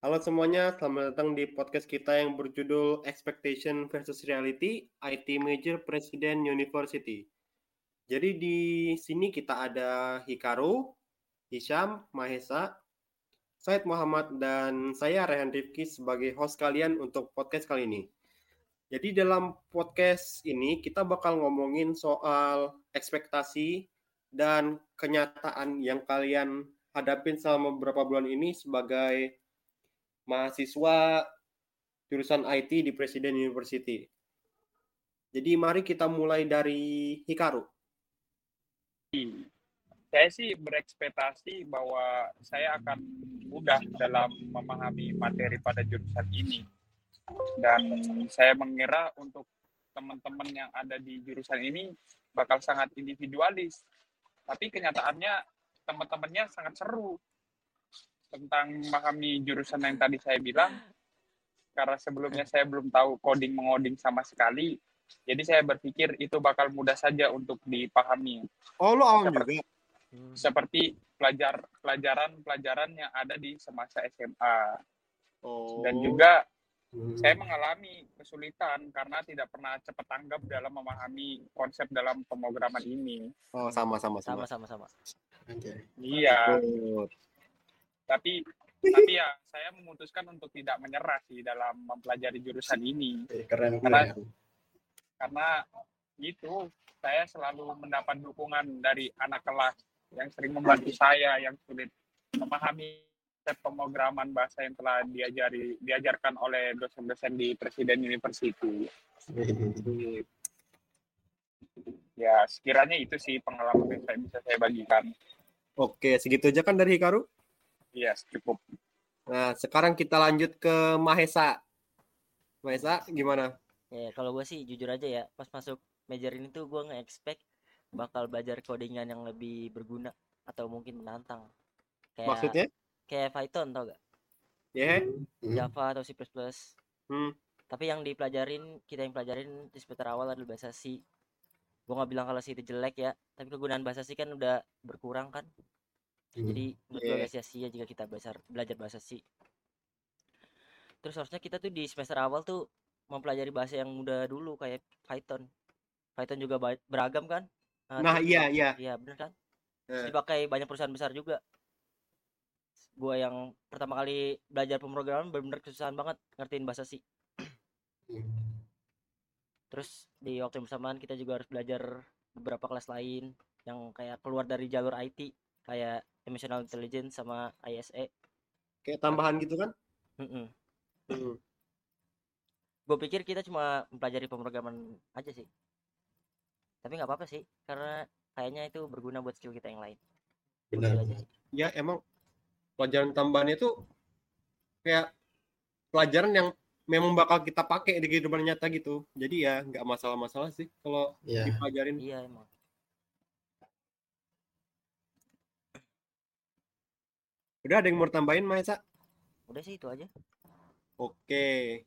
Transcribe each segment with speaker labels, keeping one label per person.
Speaker 1: Halo semuanya, selamat datang di podcast kita yang berjudul Expectation versus Reality IT Major President University. Jadi di sini kita ada Hikaru, Hisham, Mahesa, Said Muhammad, dan saya Rehan Rifki sebagai host kalian untuk podcast kali ini. Jadi dalam podcast ini kita bakal ngomongin soal ekspektasi dan kenyataan yang kalian hadapin selama beberapa bulan ini sebagai mahasiswa jurusan IT di Presiden University. Jadi mari kita mulai dari Hikaru.
Speaker 2: Saya sih berekspektasi bahwa saya akan mudah dalam memahami materi pada jurusan ini. Dan saya mengira untuk teman-teman yang ada di jurusan ini bakal sangat individualis. Tapi kenyataannya teman-temannya sangat seru tentang memahami jurusan yang tadi saya bilang. Karena sebelumnya saya belum tahu coding mengoding sama sekali. Jadi saya berpikir itu bakal mudah saja untuk dipahami.
Speaker 1: Oh lo awam
Speaker 2: seperti,
Speaker 1: juga?
Speaker 2: Seperti pelajar pelajaran pelajaran yang ada di semasa SMA
Speaker 1: oh.
Speaker 2: dan juga saya mengalami kesulitan karena tidak pernah cepat tanggap dalam memahami konsep dalam pemrograman ini.
Speaker 1: oh sama sama
Speaker 3: sama.
Speaker 1: Sama,
Speaker 3: sama sama.
Speaker 2: Iya,
Speaker 1: Oh.
Speaker 2: Tapi tapi ya saya memutuskan untuk tidak menyerah sih dalam mempelajari jurusan ini
Speaker 4: Eh, keren
Speaker 2: Karena-
Speaker 4: keren.
Speaker 2: karena gitu saya selalu mendapat dukungan dari anak kelas yang sering membantu saya yang sulit memahami pemrograman bahasa yang telah diajari diajarkan oleh dosen-dosen di Presiden University. Ya sekiranya itu sih pengalaman yang saya bisa saya bagikan.
Speaker 1: oke segitu aja kan dari Hikaru
Speaker 2: Iya cukup.
Speaker 1: nah sekarang kita lanjut ke Mahesa. Mahesa gimana?
Speaker 3: Ya kalau gue sih jujur aja ya pas masuk major ini tuh gue nge-expect bakal belajar codingan yang lebih berguna atau mungkin menantang. Kayak
Speaker 1: maksudnya?
Speaker 3: kayak Python tau gak?
Speaker 1: Ya
Speaker 4: Hmm.
Speaker 3: Java atau C++
Speaker 1: Hmm.
Speaker 3: tapi yang dipelajarin kita yang pelajarin di semester awal adalah bahasa C. Gue nggak bilang kalau C itu jelek ya tapi kegunaan bahasa C kan udah berkurang kan
Speaker 4: Hmm.
Speaker 3: jadi menurut gue
Speaker 1: Iya.
Speaker 3: sia-sia jika kita belajar belajar bahasa C terus harusnya kita tuh di semester awal tuh mempelajari bahasa yang mudah dulu kayak Python. Python juga beragam kan?
Speaker 1: Nah
Speaker 3: terus
Speaker 1: iya iya.
Speaker 3: iya bener kan?
Speaker 1: Eh.
Speaker 3: Terus dipakai banyak perusahaan besar juga. Gua yang pertama kali belajar pemrograman benar-benar kesusahan banget ngertiin bahasa C terus di waktu yang bersamaan kita juga harus belajar beberapa kelas lain yang kayak keluar dari jalur IT kayak emotional intelligence sama. ISE
Speaker 1: kayak tambahan gitu kan
Speaker 3: Mm-mm.
Speaker 1: Hmm.
Speaker 3: gue pikir kita cuma mempelajari pemrograman aja sih tapi nggak apa-apa sih karena kayaknya itu berguna buat skill kita yang lain
Speaker 4: benar
Speaker 1: ya emang pelajaran tambahannya itu kayak pelajaran yang memang bakal kita pakai di kehidupan nyata gitu jadi ya nggak masalah-masalah sih kalau
Speaker 4: Iya.
Speaker 1: dipelajarin
Speaker 3: iya emang
Speaker 1: udah ada yang mau tambahin Mahesa
Speaker 3: udah sih itu aja.
Speaker 1: Oke.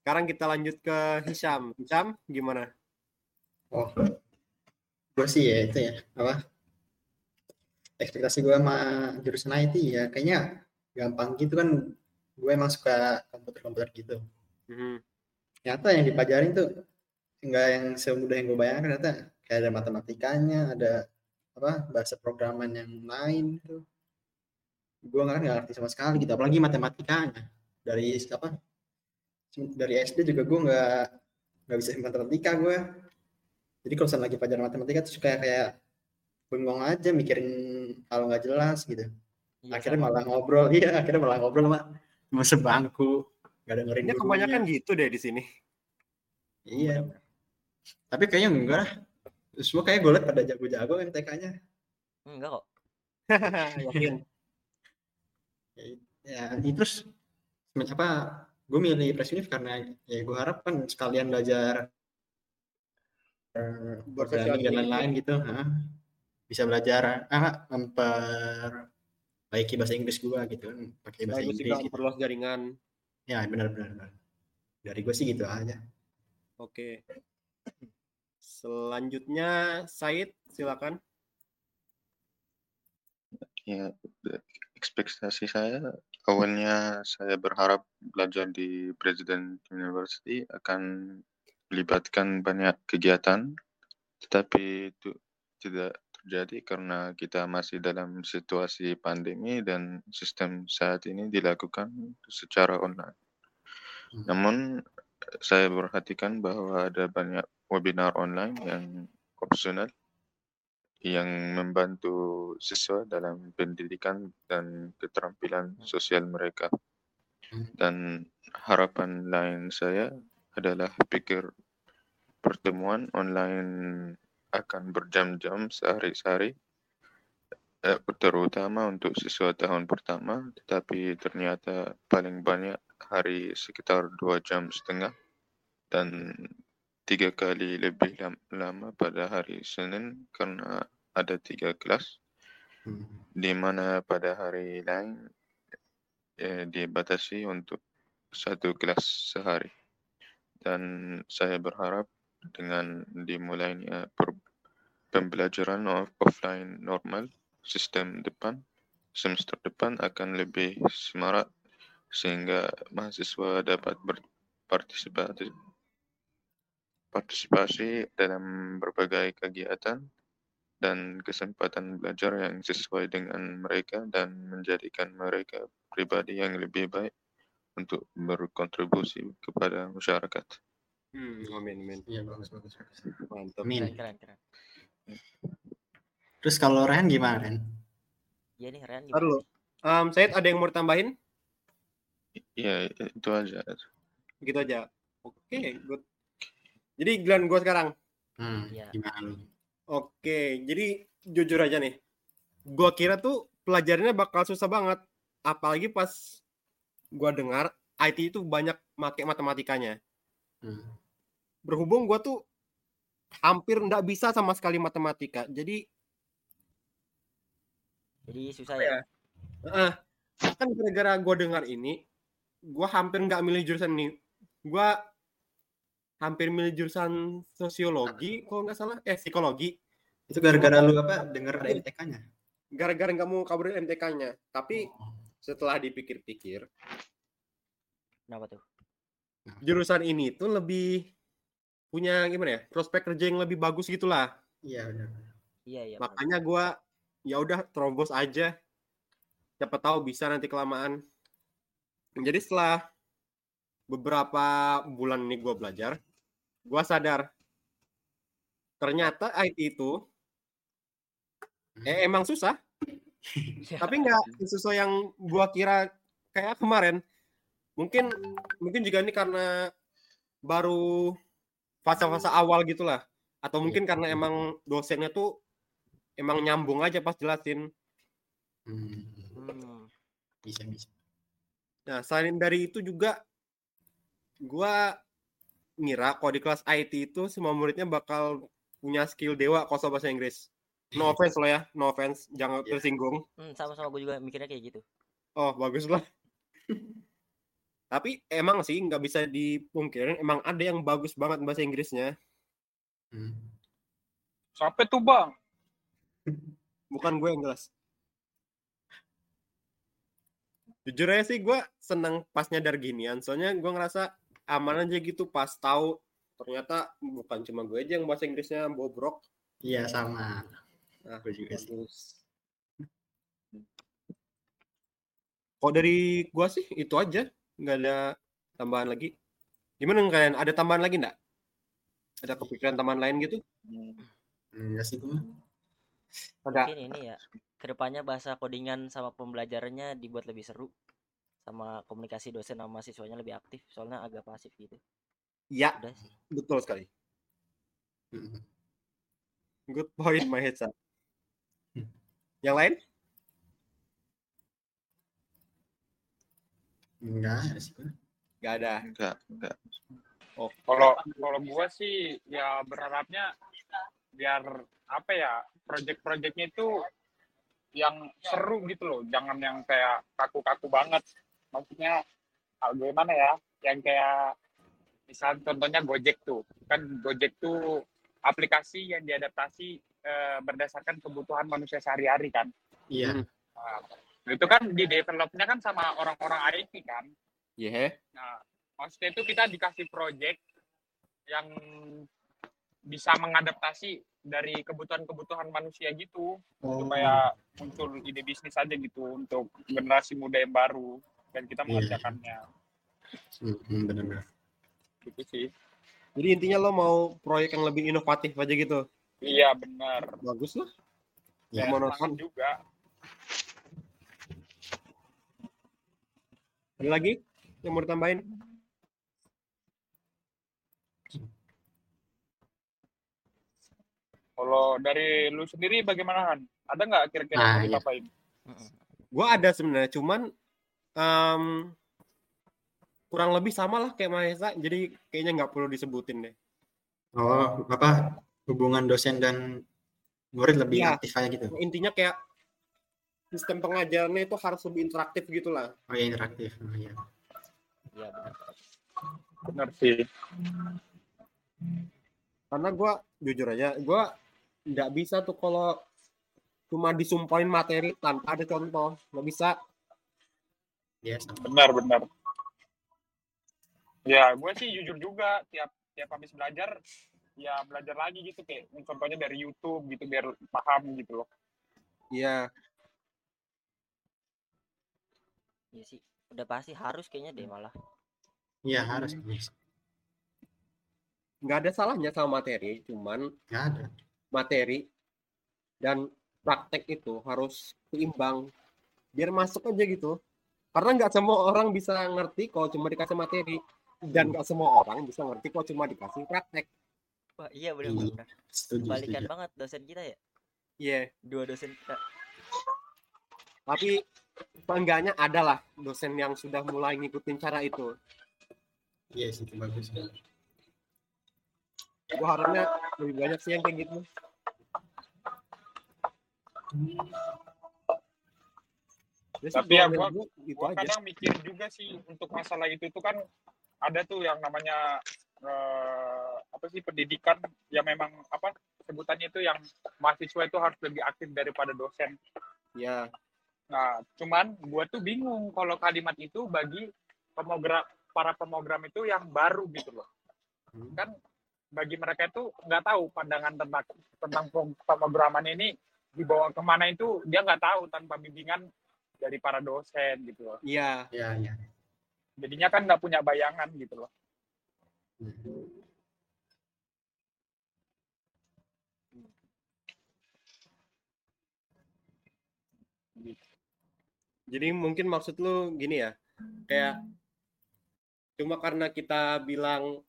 Speaker 1: Sekarang kita lanjut ke Hisham. Hisham gimana?
Speaker 4: Oh gue sih ya itu ya apa? Ekspektasi gue sama jurusan IT ya kayaknya gampang gitu kan. Gue emang suka komputer-komputer gitu.
Speaker 1: Mhm.
Speaker 4: ternyata yang dipelajarin tuh enggak yang semudah yang gue bayangkan ternyata kayak ada matematikanya ada apa bahasa programan yang lain gitu gue nggak nggak ngerti sama sekali gitu apalagi matematikanya dari apa dari SD juga gue nggak nggak bisa matematika gue jadi kalau lagi pelajaran matematika tuh suka kayak bengong aja mikirin kalau nggak jelas gitu
Speaker 3: Iya,
Speaker 4: akhirnya
Speaker 3: sama.
Speaker 4: malah ngobrol iya akhirnya malah ngobrol sama sama sebangku nggak dengerin gurunya.
Speaker 1: kebanyakan gitu deh di sini
Speaker 4: Iya. Tapi kayaknya enggak lah. Semua kayak gue liat pada jago-jago yang TK-nya.
Speaker 3: enggak kok
Speaker 1: yakin
Speaker 4: Ya, ini terus apa? Gue milih Press Univ karena ya gue harap kan sekalian belajar eh, programming dan lain-lain gitu. Hah. Bisa belajar ah, memperbaiki bahasa Inggris gue gitu kan. Pakai bahasa
Speaker 1: bagus
Speaker 4: Inggris
Speaker 1: juga
Speaker 4: gitu.
Speaker 1: memperluas jaringan
Speaker 4: Ya benar-benar. benar. Dari gue sih gitu aja.
Speaker 1: oke selanjutnya Said silakan
Speaker 5: ya ekspektasi saya awalnya saya berharap belajar di Presiden University akan melibatkan banyak kegiatan, tetapi itu tidak terjadi karena kita masih dalam situasi pandemi dan sistem saat ini dilakukan secara online.
Speaker 4: Hmm.
Speaker 5: Namun saya perhatikan bahwa ada banyak webinar online yang opsional yang membantu siswa dalam pendidikan dan keterampilan sosial mereka.
Speaker 4: Hmm.
Speaker 5: Dan harapan lain saya adalah pikir pertemuan online akan berjam-jam sehari-hari, eh, terutama untuk siswa tahun pertama, tetapi ternyata paling banyak hari sekitar dua jam setengah dan tiga kali lebih lam- lama pada hari Senin karena ada tiga kelas,
Speaker 4: Hmm.
Speaker 5: di mana pada hari lain eh, dibatasi untuk satu kelas sehari. Dan saya berharap dengan dimulainya pembelajaran off- offline normal sistem depan semester depan akan lebih semarak sehingga mahasiswa dapat berpartisipasi partisipasi dalam berbagai kegiatan dan kesempatan belajar yang sesuai dengan mereka dan menjadikan mereka pribadi yang lebih baik untuk berkontribusi kepada masyarakat.
Speaker 1: Hmm, amin, amin.
Speaker 4: Iya bagus bagus bagus.
Speaker 1: Mantap.
Speaker 4: Amin.
Speaker 3: Keren, keren, keren.
Speaker 4: Terus kalau Ren gimana Ren?
Speaker 3: Iya nih, Ren
Speaker 1: Ntar dulu. Um, Said ada yang mau ditambahin?
Speaker 5: Ya, itu aja.
Speaker 1: Gitu aja. Oke, good. Jadi giliran gue sekarang.
Speaker 4: Hmm,
Speaker 3: Iya.
Speaker 4: gimana lu?
Speaker 1: Oke, jadi jujur aja nih. Gua kira tuh pelajarannya bakal susah banget. Apalagi pas gua dengar IT itu banyak make matematikanya.
Speaker 4: Hmm.
Speaker 1: Berhubung gua tuh hampir nggak bisa sama sekali matematika. Jadi
Speaker 3: Jadi susah ya.
Speaker 1: ya? eh, kan gara-gara gua dengar ini, gua hampir nggak milih jurusan ini. Gua hampir milih jurusan sosiologi kalau nggak salah, eh psikologi.
Speaker 4: Itu gara-gara lu apa? Dengar ada MTK-nya?
Speaker 1: Gara-gara nggak mau kabarin MTK-nya. Tapi
Speaker 4: Oh.
Speaker 1: setelah dipikir-pikir,
Speaker 3: Kenapa tuh?
Speaker 1: jurusan ini tuh lebih punya gimana ya prospek kerja yang lebih bagus gitulah
Speaker 4: Iya benar.
Speaker 3: Iya, iya.
Speaker 1: makanya gua ya udah terobos aja siapa tahu bisa nanti kelamaan jadi setelah beberapa bulan ini gua belajar gua sadar. Ternyata IT itu eh, emang susah. Tapi nggak sesuai yang gua kira kayak kemarin. Mungkin mungkin juga ini karena baru fase-fase awal gitulah. Atau mungkin karena emang dosennya tuh emang nyambung aja pas jelasin.
Speaker 4: Hmm,
Speaker 3: Hmm.
Speaker 4: bisa bisa.
Speaker 1: nah selain dari itu juga gua ngira kalau di kelas IT itu semua muridnya bakal punya skill dewa kalau soal bahasa Inggris no offense loh ya no offense jangan
Speaker 4: Iya.
Speaker 1: tersinggung
Speaker 3: Hmm, sama-sama gue juga mikirnya kayak gitu.
Speaker 1: Oh, bagus lah. Tapi emang sih nggak bisa dipungkirin, emang ada yang bagus banget bahasa Inggrisnya.
Speaker 4: Hmm.
Speaker 2: Siapa tuh bang?
Speaker 1: Bukan gue yang jelas. Jujur aja sih gue seneng pas nyadar ginian. Soalnya gue ngerasa aman aja gitu pas tahu ternyata bukan cuma gue aja yang bahasa Inggrisnya bobrok.
Speaker 4: Iya sama.
Speaker 1: Nah,
Speaker 4: Gue juga sih.
Speaker 1: Kok dari gua sih itu aja, nggak ada tambahan lagi. Gimana kalian? Ada tambahan lagi nggak? Ada kepikiran tambahan lain gitu?
Speaker 4: Enggak sih gue.
Speaker 1: Ada.
Speaker 3: Mungkin ini ya, ke depannya bahasa codingan sama pembelajarannya dibuat lebih seru. Sama komunikasi dosen sama siswanya lebih aktif, soalnya agak pasif gitu.
Speaker 1: Ya,
Speaker 3: Udah sih.
Speaker 1: betul sekali.
Speaker 4: Hmm.
Speaker 1: Good point, my headset.
Speaker 4: Hmm.
Speaker 1: Yang lain?
Speaker 4: Enggak ada sih gue.
Speaker 1: Nggak ada.
Speaker 5: Enggak, enggak.
Speaker 1: Oh,
Speaker 2: Kalau kalau gua sih ya berharapnya biar apa ya project-projectnya itu yang seru gitu loh, jangan yang kayak kaku-kaku banget. Maksudnya ah, gimana ya? Yang kayak misal contohnya Gojek tuh, kan Gojek tuh aplikasi yang diadaptasi eh, berdasarkan kebutuhan manusia sehari-hari kan.
Speaker 4: Iya.
Speaker 1: Hmm.
Speaker 2: Nah, Itu kan di developnya kan sama orang-orang IT kan.
Speaker 1: Iya.
Speaker 2: Nah, maksudnya itu kita dikasih project yang bisa mengadaptasi dari kebutuhan-kebutuhan manusia gitu
Speaker 4: Oh,
Speaker 2: supaya muncul ide bisnis aja gitu untuk generasi muda yang baru dan kita
Speaker 4: Iya.
Speaker 2: mengerjakannya
Speaker 4: hmm, benar-benar.
Speaker 2: gitu sih.
Speaker 1: Jadi intinya lo mau proyek yang lebih inovatif aja gitu.
Speaker 2: Iya benar.
Speaker 1: Bagus lah.
Speaker 4: Ya,
Speaker 1: nonton.
Speaker 2: juga.
Speaker 1: Ada lagi yang mau ditambahin?
Speaker 2: Kalau dari lu sendiri bagaimana Han? Ada nggak kira-kira
Speaker 4: Nah,
Speaker 2: yang mau
Speaker 4: iya.
Speaker 1: Gua ada sebenarnya, cuman em, kurang lebih sama lah kayak Mahesa. Jadi kayaknya nggak perlu disebutin deh.
Speaker 4: Oh, apa hubungan dosen dan murid lebih
Speaker 1: Iya.
Speaker 4: aktif aja gitu.
Speaker 1: Intinya kayak sistem pengajarannya itu harus lebih interaktif gitu lah.
Speaker 4: Oh ya interaktif. Oh, iya.
Speaker 3: Iya benar.
Speaker 2: Benar sih.
Speaker 1: Karena gua jujur aja, gua nggak bisa tuh kalau cuma disumpahin materi tanpa ada contoh. Nggak bisa.
Speaker 4: Iya, sama.
Speaker 2: Benar benar. Ya, gue sih jujur juga tiap tiap habis belajar ya belajar lagi gitu kayak contohnya dari YouTube gitu biar paham gitu loh.
Speaker 1: Iya.
Speaker 3: Iya sih. Udah pasti harus kayaknya deh malah.
Speaker 4: Iya harus. Yes.
Speaker 1: Nggak ada salahnya sama materi, cuman
Speaker 4: Nggak ada.
Speaker 1: materi dan praktek itu harus seimbang biar masuk aja gitu karena nggak semua orang bisa ngerti kalau cuma dikasih materi dan nggak semua orang bisa ngerti kalau cuma dikasih praktek
Speaker 3: Wah, iya benar benar. Balikan banget dosen kita ya.
Speaker 1: iya
Speaker 3: Dua dosen kita.
Speaker 1: tapi seenggaknya ada lah dosen yang sudah mulai ngikutin cara itu
Speaker 4: Iya sih itu bagus.
Speaker 1: gua harapnya lebih banyak sih yang kayak gitu
Speaker 2: Tapi ya gua-
Speaker 1: dari gua gitu
Speaker 2: Gue
Speaker 1: aja
Speaker 2: kadang mikir juga sih untuk masalah itu itu kan ada tuh yang namanya eh, apa sih pendidikan yang memang apa sebutannya itu yang mahasiswa itu harus lebih aktif daripada dosen.
Speaker 1: ya
Speaker 2: Nah, cuman gue tuh bingung kalau kalimat itu bagi pemogram para pemogram itu yang baru gitu loh.
Speaker 4: Hmm.
Speaker 2: Kan bagi mereka itu nggak tahu pandangan tentang tentang pem- pemrograman ini dibawa ke mana itu dia nggak tahu tanpa bimbingan dari para dosen gitu loh.
Speaker 1: iya
Speaker 4: Iya iya.
Speaker 2: Jadinya kan nggak punya bayangan gitu loh.
Speaker 4: Hmm.
Speaker 1: Jadi mungkin maksud lu gini ya, kayak cuma karena kita bilang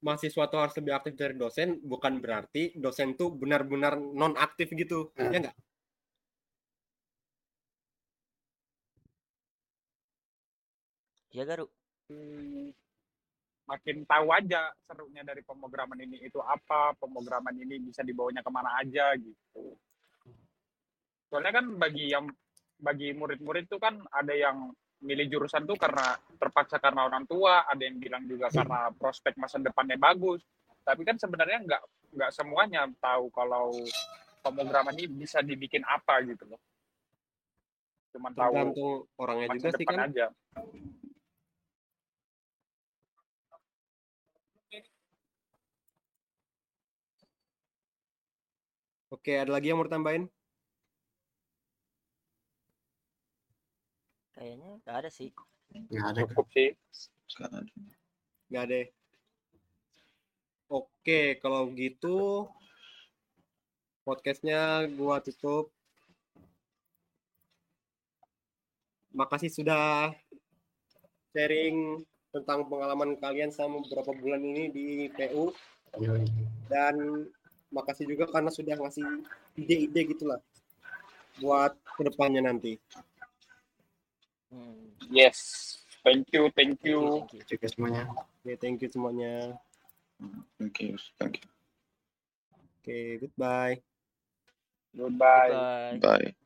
Speaker 1: mahasiswa tuh harus lebih aktif dari dosen, bukan berarti dosen tuh benar-benar non aktif gitu,
Speaker 4: Nah.
Speaker 1: ya nggak?
Speaker 3: Iya Garu.
Speaker 2: Makin tahu aja serunya dari pemrograman ini itu apa, pemrograman ini bisa dibawanya ke mana aja gitu. Soalnya kan bagi yang bagi murid-murid tuh kan ada yang milih jurusan tuh karena terpaksa karena orang tua, ada yang bilang juga karena prospek masa depannya bagus. Tapi kan sebenarnya nggak nggak semuanya tahu kalau pemrograman ini bisa dibikin apa gitu loh. Cuman tahu
Speaker 1: Tergantung orangnya juga sih kan.
Speaker 2: aja.
Speaker 1: Oke, ada lagi yang mau tambahin?
Speaker 3: Kayaknya nggak ada sih.
Speaker 4: Nggak ada.
Speaker 2: Cukup sih.
Speaker 1: Nggak ada. ya? Oke, kalau gitu podcastnya gua tutup. Makasih sudah sharing tentang pengalaman kalian selama beberapa bulan ini di PU
Speaker 4: Yoi.
Speaker 1: dan makasih juga karena sudah ngasih ide-ide gitulah buat ke depannya nanti.
Speaker 3: Hmm.
Speaker 2: Yes. Thank you, thank you,
Speaker 3: thank you.
Speaker 4: Juga semuanya.
Speaker 1: Oke, thank you semuanya.
Speaker 5: Thank you. Thank you.
Speaker 1: Oke, goodbye.
Speaker 2: Goodbye.
Speaker 3: Bye.
Speaker 5: Bye.